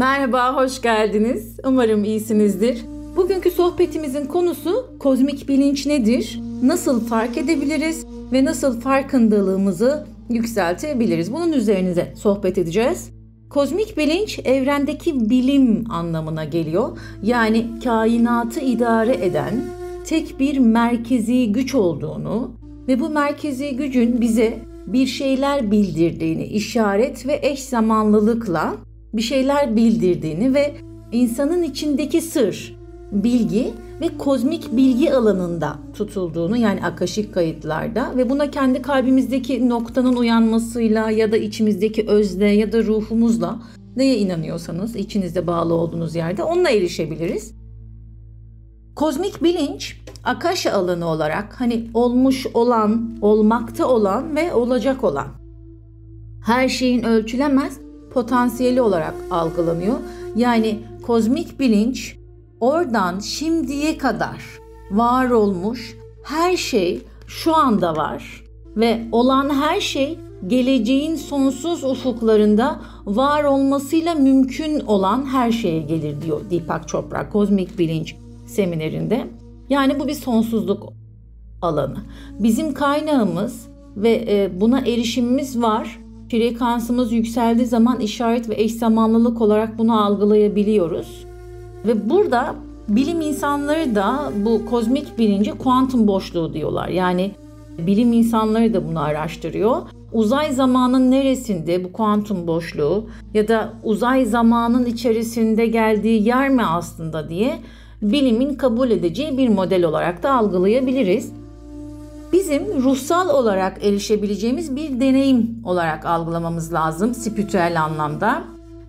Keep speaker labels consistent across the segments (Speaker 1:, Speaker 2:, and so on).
Speaker 1: Merhaba, hoş geldiniz. Umarım iyisinizdir. Bugünkü sohbetimizin konusu kozmik bilinç nedir? Nasıl fark edebiliriz ve nasıl farkındalığımızı yükseltebiliriz? Bunun üzerine sohbet edeceğiz. Kozmik bilinç evrendeki bilim anlamına geliyor. Yani kainatı idare eden tek bir merkezi güç olduğunu ve bu merkezi gücün bize bir şeyler bildirdiğini işaret ve eş zamanlılıkla bir şeyler bildirdiğini ve insanın içindeki sır, bilgi ve kozmik bilgi alanında tutulduğunu yani akaşik kayıtlarda ve buna kendi kalbimizdeki noktanın uyanmasıyla ya da içimizdeki özle ya da ruhumuzla neye inanıyorsanız içinizde bağlı olduğunuz yerde onunla erişebiliriz. Kozmik bilinç akaşa alanı olarak hani olmuş olan, olmakta olan ve olacak olan her şeyin ölçülemez potansiyeli olarak algılanıyor. Yani kozmik bilinç oradan şimdiye kadar var olmuş her şey şu anda var ve olan her şey geleceğin sonsuz ufuklarında var olmasıyla mümkün olan her şeye gelir diyor Deepak Chopra kozmik bilinç seminerinde. Yani bu bir sonsuzluk alanı. Bizim kaynağımız ve e, buna erişimimiz var. Frekansımız yükseldiği zaman işaret ve eş zamanlılık olarak bunu algılayabiliyoruz. Ve burada bilim insanları da bu kozmik bilince kuantum boşluğu diyorlar. Yani bilim insanları da bunu araştırıyor. Uzay zamanın neresinde bu kuantum boşluğu ya da uzay zamanın içerisinde geldiği yer mi aslında diye bilimin kabul edeceği bir model olarak da algılayabiliriz. Bizim ruhsal olarak erişebileceğimiz bir deneyim olarak algılamamız lazım spiritüel anlamda.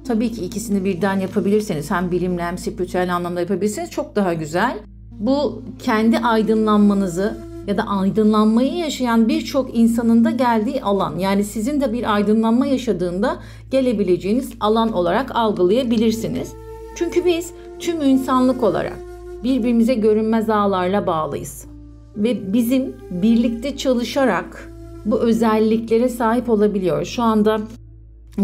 Speaker 1: Tabii ki ikisini birden yapabilirseniz hem bilimle hem spiritüel anlamda yapabilirseniz çok daha güzel. Bu kendi aydınlanmanızı ya da aydınlanmayı yaşayan birçok insanın da geldiği alan. Yani sizin de bir aydınlanma yaşadığında gelebileceğiniz alan olarak algılayabilirsiniz. Çünkü biz tüm insanlık olarak birbirimize görünmez ağlarla bağlıyız. Ve bizim birlikte çalışarak bu özelliklere sahip olabiliyor. Şu anda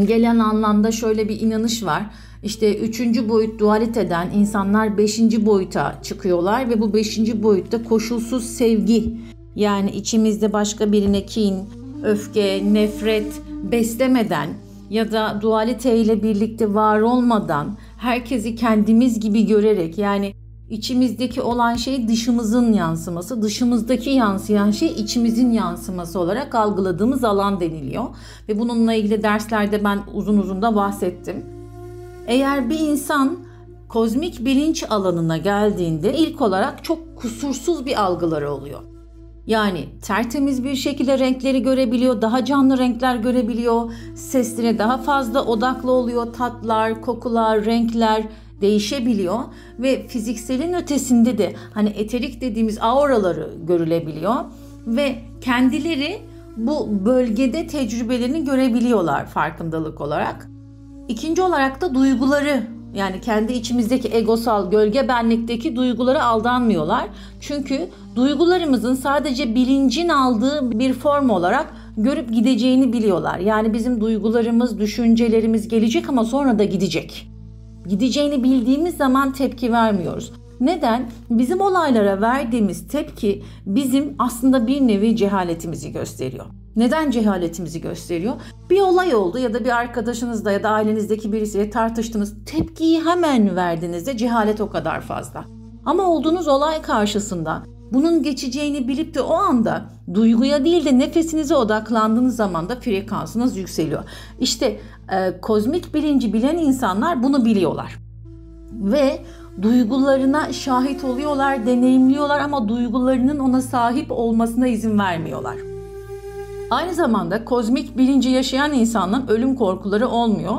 Speaker 1: gelen anlamda şöyle bir inanış var. İşte üçüncü boyut dualiteden insanlar beşinci boyuta çıkıyorlar ve bu beşinci boyutta koşulsuz sevgi yani içimizde başka birine kin, öfke, nefret beslemeden ya da dualite ile birlikte var olmadan herkesi kendimiz gibi görerek yani içimizdeki olan şey dışımızın yansıması, dışımızdaki yansıyan şey içimizin yansıması olarak algıladığımız alan deniliyor. Ve bununla ilgili derslerde ben uzun uzun da bahsettim. Eğer bir insan kozmik bilinç alanına geldiğinde ilk olarak çok kusursuz bir algıları oluyor. Yani tertemiz bir şekilde renkleri görebiliyor, daha canlı renkler görebiliyor, seslere daha fazla odaklı oluyor, tatlar, kokular, renkler değişebiliyor ve fizikselin ötesinde de hani eterik dediğimiz auraları görülebiliyor ve kendileri bu bölgede tecrübelerini görebiliyorlar farkındalık olarak. İkinci olarak da duyguları yani kendi içimizdeki egosal gölge benlikteki duyguları aldanmıyorlar. Çünkü duygularımızın sadece bilincin aldığı bir form olarak görüp gideceğini biliyorlar. Yani bizim duygularımız, düşüncelerimiz gelecek ama sonra da gidecek. Gideceğini bildiğimiz zaman tepki vermiyoruz. Neden? Bizim olaylara verdiğimiz tepki bizim aslında bir nevi cehaletimizi gösteriyor. Neden cehaletimizi gösteriyor? Bir olay oldu ya da bir arkadaşınızla ya da ailenizdeki birisiyle tartıştınız. Tepkiyi hemen verdiğinizde cehalet o kadar fazla. Ama olduğunuz olay karşısında bunun geçeceğini bilip de o anda duyguya değil de nefesinize odaklandığınız zaman da frekansınız yükseliyor. İşte e, kozmik bilinci bilen insanlar bunu biliyorlar. Ve duygularına şahit oluyorlar, deneyimliyorlar ama duygularının ona sahip olmasına izin vermiyorlar. Aynı zamanda kozmik bilinci yaşayan insanların ölüm korkuları olmuyor.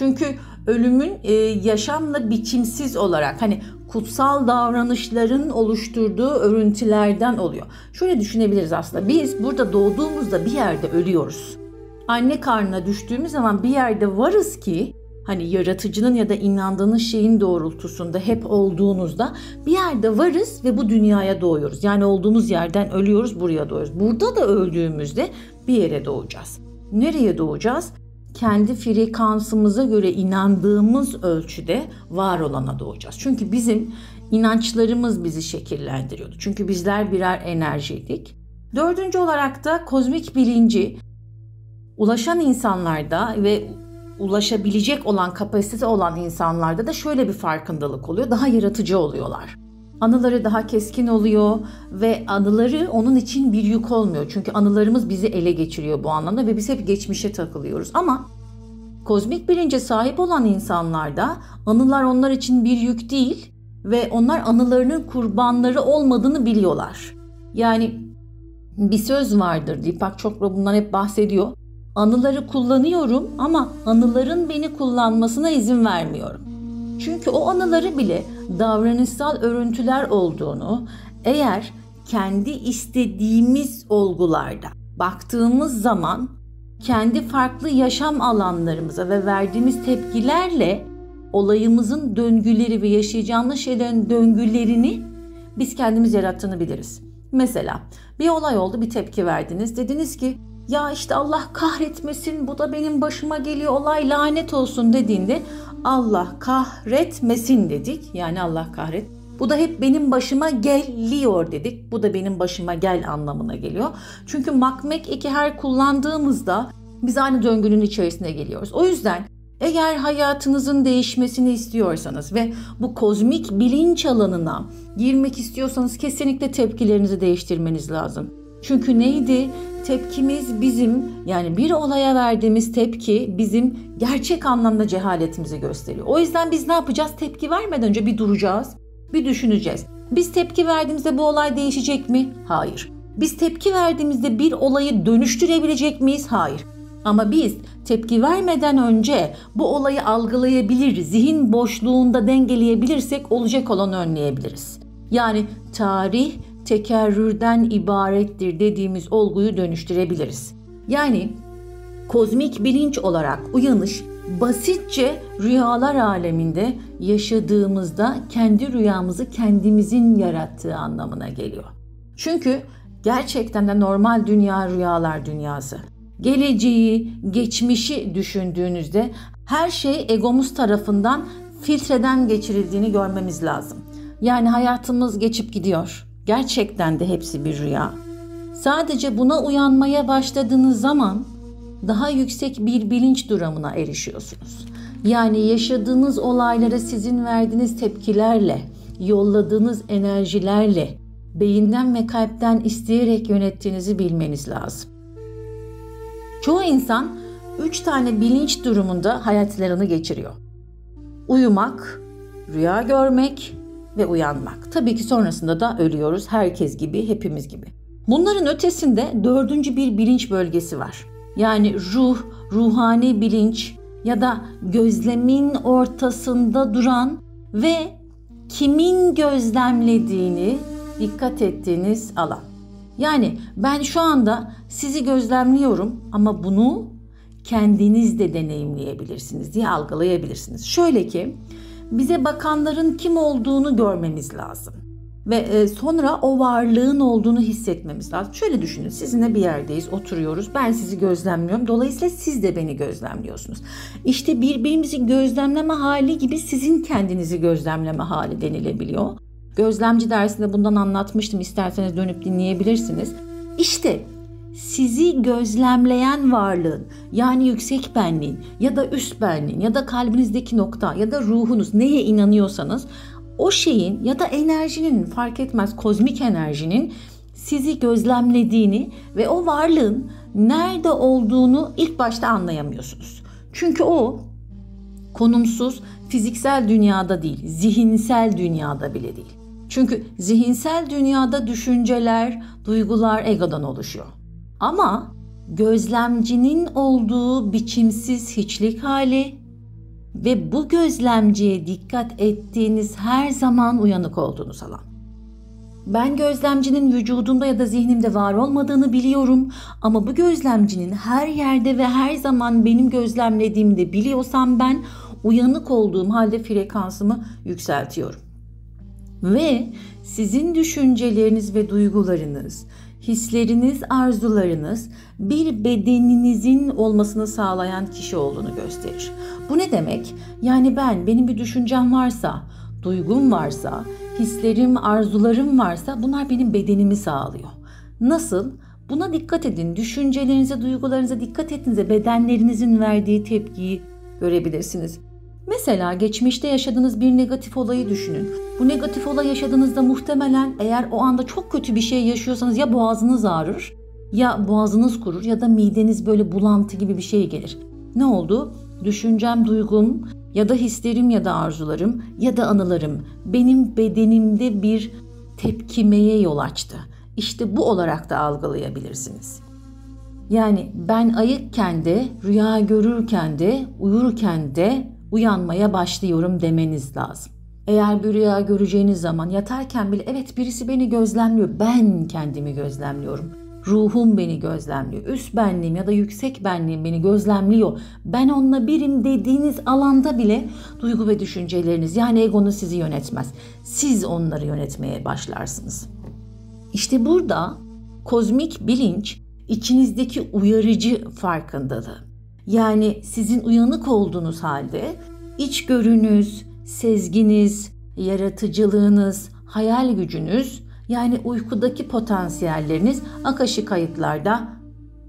Speaker 1: Çünkü ölümün e, yaşamla biçimsiz olarak hani kutsal davranışların oluşturduğu örüntülerden oluyor. Şöyle düşünebiliriz aslında. Biz burada doğduğumuzda bir yerde ölüyoruz. Anne karnına düştüğümüz zaman bir yerde varız ki hani yaratıcının ya da inandığınız şeyin doğrultusunda hep olduğunuzda bir yerde varız ve bu dünyaya doğuyoruz. Yani olduğumuz yerden ölüyoruz, buraya doğuyoruz. Burada da öldüğümüzde bir yere doğacağız. Nereye doğacağız? Kendi frekansımıza göre inandığımız ölçüde var olana doğacağız. Çünkü bizim inançlarımız bizi şekillendiriyordu. Çünkü bizler birer enerjiydik. Dördüncü olarak da kozmik bilinci ulaşan insanlarda ve ulaşabilecek olan kapasitesi olan insanlarda da şöyle bir farkındalık oluyor. Daha yaratıcı oluyorlar. Anıları daha keskin oluyor ve anıları onun için bir yük olmuyor. Çünkü anılarımız bizi ele geçiriyor bu anlamda ve biz hep geçmişe takılıyoruz. Ama kozmik bilince sahip olan insanlarda anılar onlar için bir yük değil ve onlar anılarının kurbanları olmadığını biliyorlar. Yani bir söz vardır Deepak Chopra bundan hep bahsediyor. Anıları kullanıyorum ama anıların beni kullanmasına izin vermiyorum. Çünkü o anıları bile davranışsal örüntüler olduğunu eğer kendi istediğimiz olgularda baktığımız zaman kendi farklı yaşam alanlarımıza ve verdiğimiz tepkilerle olayımızın döngüleri ve yaşayacağımız şeylerin döngülerini biz kendimiz yarattığını biliriz. Mesela bir olay oldu bir tepki verdiniz. Dediniz ki ya işte Allah kahretmesin bu da benim başıma geliyor olay lanet olsun dediğinde Allah kahretmesin dedik. Yani Allah kahret. Bu da hep benim başıma geliyor dedik. Bu da benim başıma gel anlamına geliyor. Çünkü makmek eki her kullandığımızda biz aynı döngünün içerisine geliyoruz. O yüzden eğer hayatınızın değişmesini istiyorsanız ve bu kozmik bilinç alanına girmek istiyorsanız kesinlikle tepkilerinizi değiştirmeniz lazım. Çünkü neydi? Tepkimiz bizim yani bir olaya verdiğimiz tepki bizim gerçek anlamda cehaletimizi gösteriyor. O yüzden biz ne yapacağız? Tepki vermeden önce bir duracağız, bir düşüneceğiz. Biz tepki verdiğimizde bu olay değişecek mi? Hayır. Biz tepki verdiğimizde bir olayı dönüştürebilecek miyiz? Hayır. Ama biz tepki vermeden önce bu olayı algılayabilir, zihin boşluğunda dengeleyebilirsek olacak olanı önleyebiliriz. Yani tarih tekerrürden ibarettir dediğimiz olguyu dönüştürebiliriz. Yani kozmik bilinç olarak uyanış basitçe rüyalar aleminde yaşadığımızda kendi rüyamızı kendimizin yarattığı anlamına geliyor. Çünkü gerçekten de normal dünya rüyalar dünyası. Geleceği, geçmişi düşündüğünüzde her şey egomuz tarafından filtreden geçirildiğini görmemiz lazım. Yani hayatımız geçip gidiyor. Gerçekten de hepsi bir rüya. Sadece buna uyanmaya başladığınız zaman daha yüksek bir bilinç duramına erişiyorsunuz. Yani yaşadığınız olaylara sizin verdiğiniz tepkilerle, yolladığınız enerjilerle, beyinden ve kalpten isteyerek yönettiğinizi bilmeniz lazım. Çoğu insan üç tane bilinç durumunda hayatlarını geçiriyor. Uyumak, rüya görmek ve uyanmak. Tabii ki sonrasında da ölüyoruz herkes gibi, hepimiz gibi. Bunların ötesinde dördüncü bir bilinç bölgesi var. Yani ruh, ruhani bilinç ya da gözlemin ortasında duran ve kimin gözlemlediğini dikkat ettiğiniz alan. Yani ben şu anda sizi gözlemliyorum ama bunu kendiniz de deneyimleyebilirsiniz diye algılayabilirsiniz. Şöyle ki bize bakanların kim olduğunu görmemiz lazım. Ve e, sonra o varlığın olduğunu hissetmemiz lazım. Şöyle düşünün sizinle bir yerdeyiz oturuyoruz ben sizi gözlemliyorum dolayısıyla siz de beni gözlemliyorsunuz. İşte birbirimizi gözlemleme hali gibi sizin kendinizi gözlemleme hali denilebiliyor. Gözlemci dersinde bundan anlatmıştım. İsterseniz dönüp dinleyebilirsiniz. İşte sizi gözlemleyen varlığın yani yüksek benliğin ya da üst benliğin ya da kalbinizdeki nokta ya da ruhunuz neye inanıyorsanız o şeyin ya da enerjinin fark etmez kozmik enerjinin sizi gözlemlediğini ve o varlığın nerede olduğunu ilk başta anlayamıyorsunuz. Çünkü o konumsuz fiziksel dünyada değil, zihinsel dünyada bile değil. Çünkü zihinsel dünyada düşünceler, duygular egodan oluşuyor. Ama gözlemcinin olduğu biçimsiz hiçlik hali ve bu gözlemciye dikkat ettiğiniz her zaman uyanık olduğunuz alan. Ben gözlemcinin vücudumda ya da zihnimde var olmadığını biliyorum ama bu gözlemcinin her yerde ve her zaman benim gözlemlediğimi de biliyorsam ben uyanık olduğum halde frekansımı yükseltiyorum. Ve sizin düşünceleriniz ve duygularınız hisleriniz, arzularınız bir bedeninizin olmasını sağlayan kişi olduğunu gösterir. Bu ne demek? Yani ben, benim bir düşüncem varsa, duygum varsa, hislerim, arzularım varsa bunlar benim bedenimi sağlıyor. Nasıl? Buna dikkat edin. Düşüncelerinize, duygularınıza dikkat ettiğinizde bedenlerinizin verdiği tepkiyi görebilirsiniz. Mesela geçmişte yaşadığınız bir negatif olayı düşünün. Bu negatif olay yaşadığınızda muhtemelen eğer o anda çok kötü bir şey yaşıyorsanız ya boğazınız ağrır ya boğazınız kurur ya da mideniz böyle bulantı gibi bir şey gelir. Ne oldu? Düşüncem, duygum ya da hislerim ya da arzularım ya da anılarım benim bedenimde bir tepkimeye yol açtı. İşte bu olarak da algılayabilirsiniz. Yani ben ayıkken de, rüya görürken de, uyurken de uyanmaya başlıyorum demeniz lazım. Eğer bir rüya göreceğiniz zaman yatarken bile evet birisi beni gözlemliyor. Ben kendimi gözlemliyorum. Ruhum beni gözlemliyor. Üst benliğim ya da yüksek benliğim beni gözlemliyor. Ben onunla birim dediğiniz alanda bile duygu ve düşünceleriniz yani egonuz sizi yönetmez. Siz onları yönetmeye başlarsınız. İşte burada kozmik bilinç içinizdeki uyarıcı farkındalığı. Yani sizin uyanık olduğunuz halde içgörünüz, sezginiz, yaratıcılığınız, hayal gücünüz yani uykudaki potansiyelleriniz akaşik kayıtlarda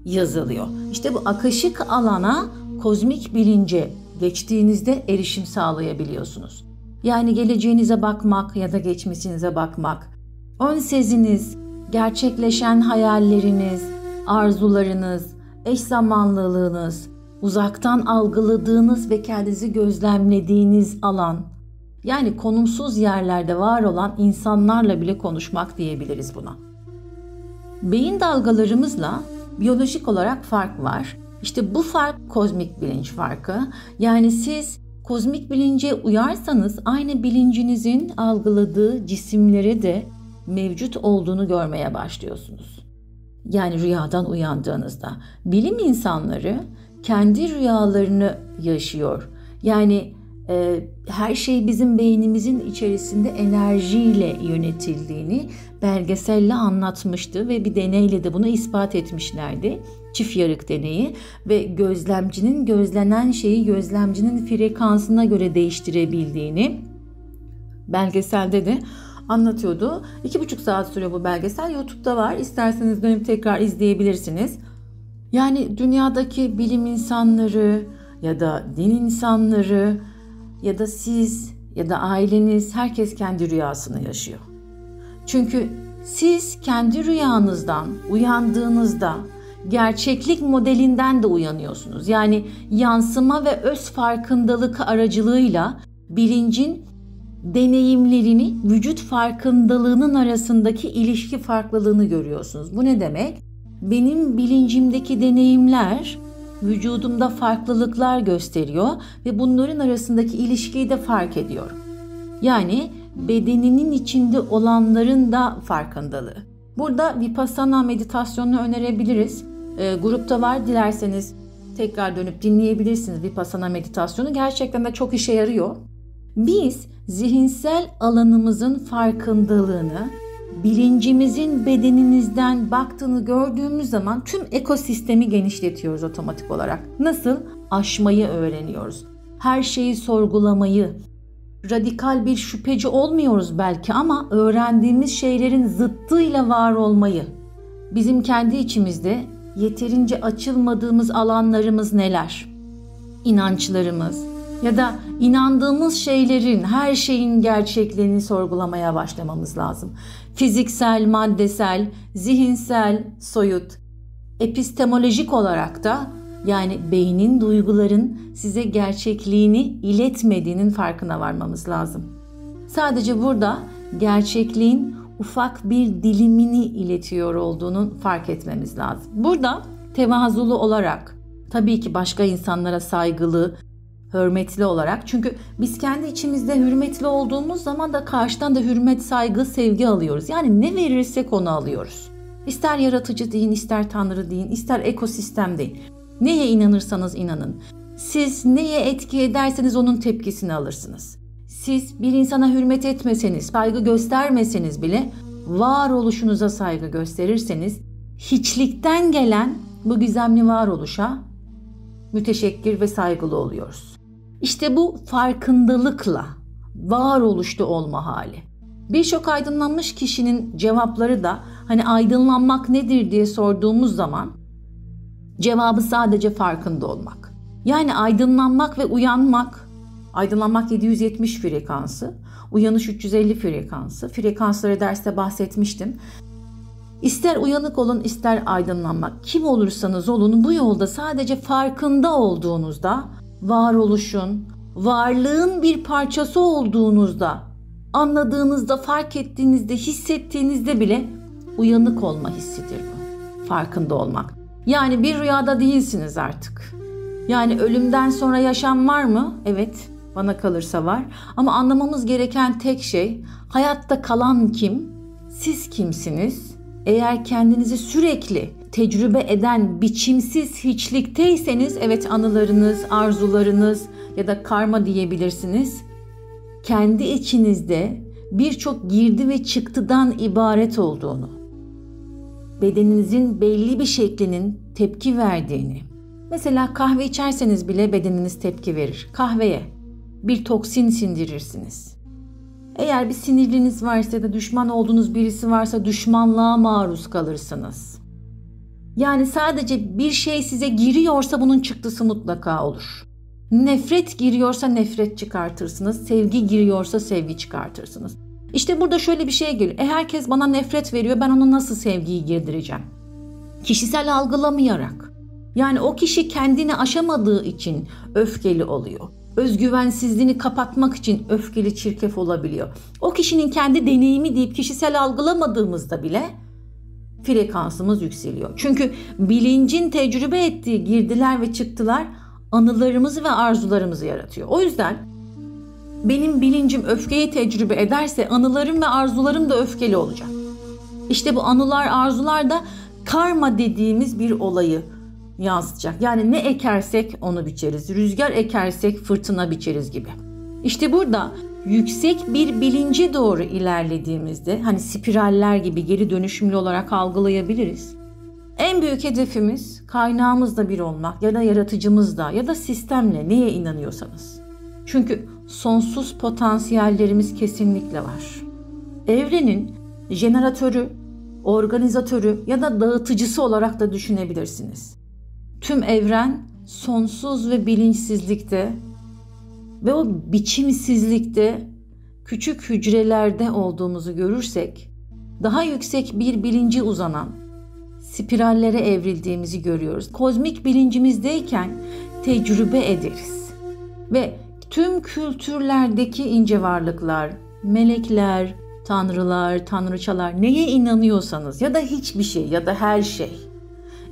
Speaker 1: yazılıyor. İşte bu akaşik alana kozmik bilince geçtiğinizde erişim sağlayabiliyorsunuz. Yani geleceğinize bakmak ya da geçmişinize bakmak, ön seziniz, gerçekleşen hayalleriniz, arzularınız, eş zamanlılığınız, uzaktan algıladığınız ve kendinizi gözlemlediğiniz alan, yani konumsuz yerlerde var olan insanlarla bile konuşmak diyebiliriz buna. Beyin dalgalarımızla biyolojik olarak fark var. İşte bu fark kozmik bilinç farkı. Yani siz kozmik bilince uyarsanız aynı bilincinizin algıladığı cisimlere de mevcut olduğunu görmeye başlıyorsunuz. Yani rüyadan uyandığınızda bilim insanları kendi rüyalarını yaşıyor. Yani e, her şey bizim beynimizin içerisinde enerjiyle yönetildiğini belgeselle anlatmıştı ve bir deneyle de bunu ispat etmişlerdi. Çift yarık deneyi ve gözlemcinin gözlenen şeyi gözlemcinin frekansına göre değiştirebildiğini belgeselde de anlatıyordu. İki buçuk saat sürüyor bu belgesel. YouTube'da var. İsterseniz dönüp tekrar izleyebilirsiniz. Yani dünyadaki bilim insanları ya da din insanları ya da siz ya da aileniz herkes kendi rüyasını yaşıyor. Çünkü siz kendi rüyanızdan uyandığınızda gerçeklik modelinden de uyanıyorsunuz. Yani yansıma ve öz farkındalık aracılığıyla bilincin deneyimlerini vücut farkındalığının arasındaki ilişki farklılığını görüyorsunuz. Bu ne demek? Benim bilincimdeki deneyimler vücudumda farklılıklar gösteriyor ve bunların arasındaki ilişkiyi de fark ediyorum. Yani bedeninin içinde olanların da farkındalığı. Burada Vipassana meditasyonunu önerebiliriz. E, grupta var dilerseniz tekrar dönüp dinleyebilirsiniz Vipassana meditasyonu. Gerçekten de çok işe yarıyor. Biz zihinsel alanımızın farkındalığını bilincimizin bedeninizden baktığını gördüğümüz zaman tüm ekosistemi genişletiyoruz otomatik olarak. Nasıl? Aşmayı öğreniyoruz. Her şeyi sorgulamayı, radikal bir şüpheci olmuyoruz belki ama öğrendiğimiz şeylerin zıttıyla var olmayı. Bizim kendi içimizde yeterince açılmadığımız alanlarımız neler? İnançlarımız, ya da inandığımız şeylerin, her şeyin gerçekliğini sorgulamaya başlamamız lazım. Fiziksel, maddesel, zihinsel, soyut, epistemolojik olarak da yani beynin, duyguların size gerçekliğini iletmediğinin farkına varmamız lazım. Sadece burada gerçekliğin ufak bir dilimini iletiyor olduğunu fark etmemiz lazım. Burada tevazulu olarak tabii ki başka insanlara saygılı, hürmetli olarak. Çünkü biz kendi içimizde hürmetli olduğumuz zaman da karşıdan da hürmet, saygı, sevgi alıyoruz. Yani ne verirsek onu alıyoruz. İster yaratıcı deyin, ister tanrı deyin, ister ekosistem deyin. Neye inanırsanız inanın. Siz neye etki ederseniz onun tepkisini alırsınız. Siz bir insana hürmet etmeseniz, saygı göstermeseniz bile varoluşunuza saygı gösterirseniz hiçlikten gelen bu gizemli varoluşa müteşekkir ve saygılı oluyoruz. İşte bu farkındalıkla varoluşta olma hali. Birçok aydınlanmış kişinin cevapları da hani aydınlanmak nedir diye sorduğumuz zaman cevabı sadece farkında olmak. Yani aydınlanmak ve uyanmak, aydınlanmak 770 frekansı, uyanış 350 frekansı. Frekansları derste bahsetmiştim. İster uyanık olun ister aydınlanmak kim olursanız olun bu yolda sadece farkında olduğunuzda varoluşun, varlığın bir parçası olduğunuzda, anladığınızda, fark ettiğinizde, hissettiğinizde bile uyanık olma hissidir bu. Farkında olmak. Yani bir rüyada değilsiniz artık. Yani ölümden sonra yaşam var mı? Evet, bana kalırsa var. Ama anlamamız gereken tek şey hayatta kalan kim? Siz kimsiniz? Eğer kendinizi sürekli tecrübe eden biçimsiz hiçlikteyseniz evet anılarınız, arzularınız ya da karma diyebilirsiniz. Kendi içinizde birçok girdi ve çıktıdan ibaret olduğunu, bedeninizin belli bir şeklinin tepki verdiğini. Mesela kahve içerseniz bile bedeniniz tepki verir. Kahveye bir toksin sindirirsiniz. Eğer bir sinirliniz varsa ya da düşman olduğunuz birisi varsa düşmanlığa maruz kalırsınız. Yani sadece bir şey size giriyorsa bunun çıktısı mutlaka olur. Nefret giriyorsa nefret çıkartırsınız, sevgi giriyorsa sevgi çıkartırsınız. İşte burada şöyle bir şey geliyor. E herkes bana nefret veriyor, ben ona nasıl sevgiyi girdireceğim? Kişisel algılamayarak. Yani o kişi kendini aşamadığı için öfkeli oluyor özgüvensizliğini kapatmak için öfkeli çirkef olabiliyor. O kişinin kendi deneyimi deyip kişisel algılamadığımızda bile frekansımız yükseliyor. Çünkü bilincin tecrübe ettiği girdiler ve çıktılar anılarımızı ve arzularımızı yaratıyor. O yüzden benim bilincim öfkeyi tecrübe ederse anılarım ve arzularım da öfkeli olacak. İşte bu anılar, arzular da karma dediğimiz bir olayı yansıtacak. Yani ne ekersek onu biçeriz. Rüzgar ekersek fırtına biçeriz gibi. İşte burada yüksek bir bilince doğru ilerlediğimizde hani spiraller gibi geri dönüşümlü olarak algılayabiliriz. En büyük hedefimiz kaynağımızda bir olmak ya da yaratıcımızda ya da sistemle neye inanıyorsanız. Çünkü sonsuz potansiyellerimiz kesinlikle var. Evrenin jeneratörü, organizatörü ya da dağıtıcısı olarak da düşünebilirsiniz. Tüm evren sonsuz ve bilinçsizlikte ve o biçimsizlikte küçük hücrelerde olduğumuzu görürsek daha yüksek bir bilinci uzanan spirallere evrildiğimizi görüyoruz. Kozmik bilincimizdeyken tecrübe ederiz. Ve tüm kültürlerdeki ince varlıklar, melekler, tanrılar, tanrıçalar neye inanıyorsanız ya da hiçbir şey ya da her şey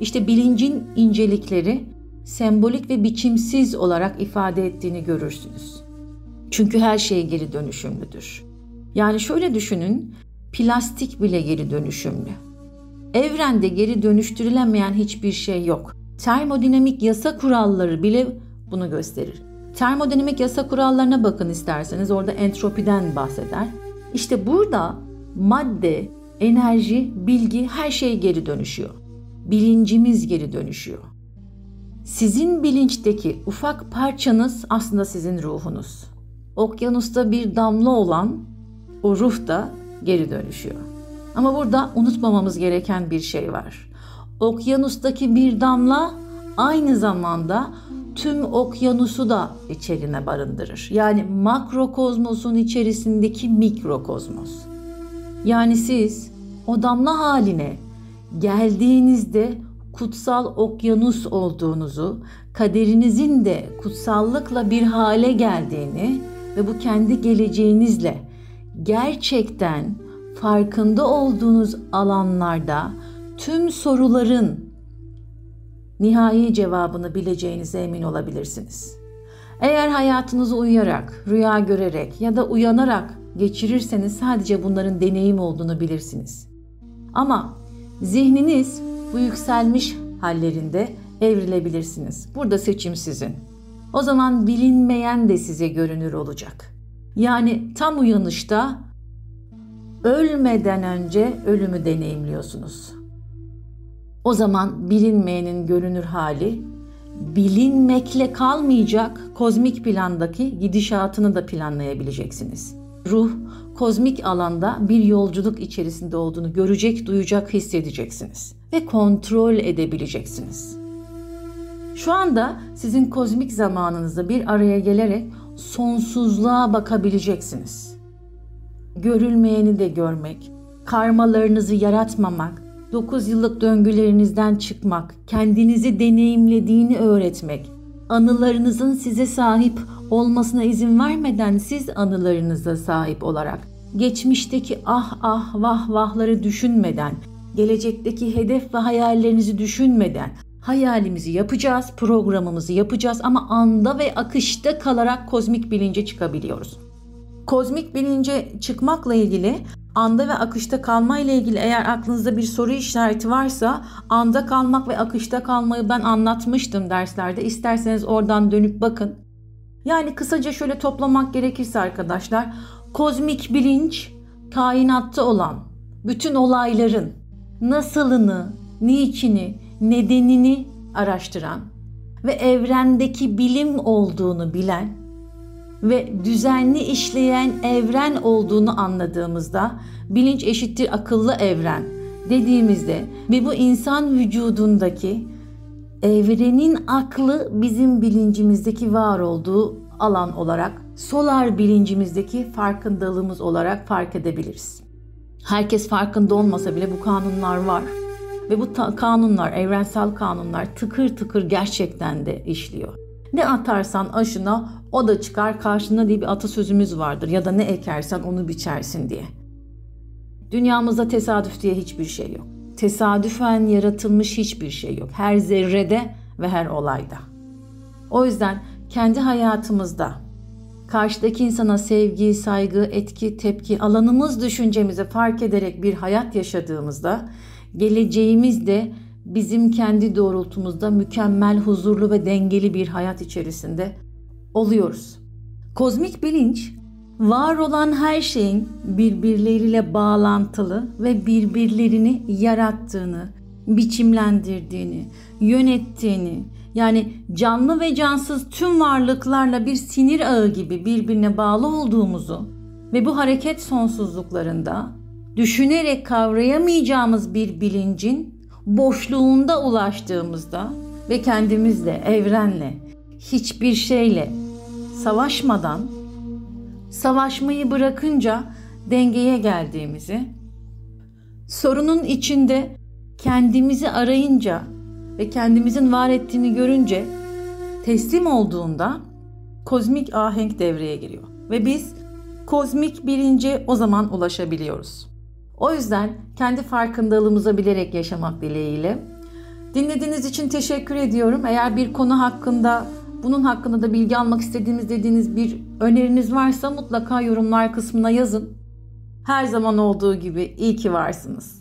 Speaker 1: işte bilincin incelikleri sembolik ve biçimsiz olarak ifade ettiğini görürsünüz. Çünkü her şey geri dönüşümlüdür. Yani şöyle düşünün, plastik bile geri dönüşümlü. Evrende geri dönüştürülemeyen hiçbir şey yok. Termodinamik yasa kuralları bile bunu gösterir. Termodinamik yasa kurallarına bakın isterseniz orada entropiden bahseder. İşte burada madde, enerji, bilgi her şey geri dönüşüyor bilincimiz geri dönüşüyor. Sizin bilinçteki ufak parçanız aslında sizin ruhunuz. Okyanusta bir damla olan o ruh da geri dönüşüyor. Ama burada unutmamamız gereken bir şey var. Okyanustaki bir damla aynı zamanda tüm okyanusu da içerine barındırır. Yani makrokozmosun içerisindeki mikrokozmos. Yani siz o damla haline geldiğinizde kutsal okyanus olduğunuzu, kaderinizin de kutsallıkla bir hale geldiğini ve bu kendi geleceğinizle gerçekten farkında olduğunuz alanlarda tüm soruların nihai cevabını bileceğinize emin olabilirsiniz. Eğer hayatınızı uyuyarak, rüya görerek ya da uyanarak geçirirseniz sadece bunların deneyim olduğunu bilirsiniz. Ama Zihniniz bu yükselmiş hallerinde evrilebilirsiniz. Burada seçim sizin. O zaman bilinmeyen de size görünür olacak. Yani tam uyanışta ölmeden önce ölümü deneyimliyorsunuz. O zaman bilinmeyenin görünür hali bilinmekle kalmayacak kozmik plandaki gidişatını da planlayabileceksiniz. Ruh kozmik alanda bir yolculuk içerisinde olduğunu görecek, duyacak, hissedeceksiniz ve kontrol edebileceksiniz. Şu anda sizin kozmik zamanınızda bir araya gelerek sonsuzluğa bakabileceksiniz. Görülmeyeni de görmek, karmalarınızı yaratmamak, 9 yıllık döngülerinizden çıkmak, kendinizi deneyimlediğini öğretmek, anılarınızın size sahip olmasına izin vermeden siz anılarınıza sahip olarak, geçmişteki ah ah vah vahları düşünmeden, gelecekteki hedef ve hayallerinizi düşünmeden hayalimizi yapacağız, programımızı yapacağız ama anda ve akışta kalarak kozmik bilince çıkabiliyoruz. Kozmik bilince çıkmakla ilgili anda ve akışta kalma ile ilgili eğer aklınızda bir soru işareti varsa anda kalmak ve akışta kalmayı ben anlatmıştım derslerde. İsterseniz oradan dönüp bakın. Yani kısaca şöyle toplamak gerekirse arkadaşlar kozmik bilinç kainatta olan bütün olayların nasılını, niçini, nedenini araştıran ve evrendeki bilim olduğunu bilen ve düzenli işleyen evren olduğunu anladığımızda bilinç eşittir akıllı evren dediğimizde ve bu insan vücudundaki evrenin aklı bizim bilincimizdeki var olduğu alan olarak solar bilincimizdeki farkındalığımız olarak fark edebiliriz. Herkes farkında olmasa bile bu kanunlar var. Ve bu kanunlar, evrensel kanunlar tıkır tıkır gerçekten de işliyor. Ne atarsan aşına o da çıkar karşına diye bir atasözümüz vardır. Ya da ne ekersen onu biçersin diye. Dünyamızda tesadüf diye hiçbir şey yok. Tesadüfen yaratılmış hiçbir şey yok. Her zerrede ve her olayda. O yüzden kendi hayatımızda karşıdaki insana sevgi, saygı, etki, tepki, alanımız düşüncemizi fark ederek bir hayat yaşadığımızda geleceğimiz de bizim kendi doğrultumuzda mükemmel, huzurlu ve dengeli bir hayat içerisinde oluyoruz. Kozmik bilinç var olan her şeyin birbirleriyle bağlantılı ve birbirlerini yarattığını, biçimlendirdiğini, yönettiğini, yani canlı ve cansız tüm varlıklarla bir sinir ağı gibi birbirine bağlı olduğumuzu ve bu hareket sonsuzluklarında düşünerek kavrayamayacağımız bir bilincin boşluğunda ulaştığımızda ve kendimizle, evrenle, hiçbir şeyle savaşmadan savaşmayı bırakınca dengeye geldiğimizi, sorunun içinde kendimizi arayınca ve kendimizin var ettiğini görünce teslim olduğunda kozmik ahenk devreye giriyor ve biz kozmik bilince o zaman ulaşabiliyoruz. O yüzden kendi farkındalığımıza bilerek yaşamak dileğiyle. Dinlediğiniz için teşekkür ediyorum. Eğer bir konu hakkında, bunun hakkında da bilgi almak istediğiniz dediğiniz bir öneriniz varsa mutlaka yorumlar kısmına yazın. Her zaman olduğu gibi iyi ki varsınız.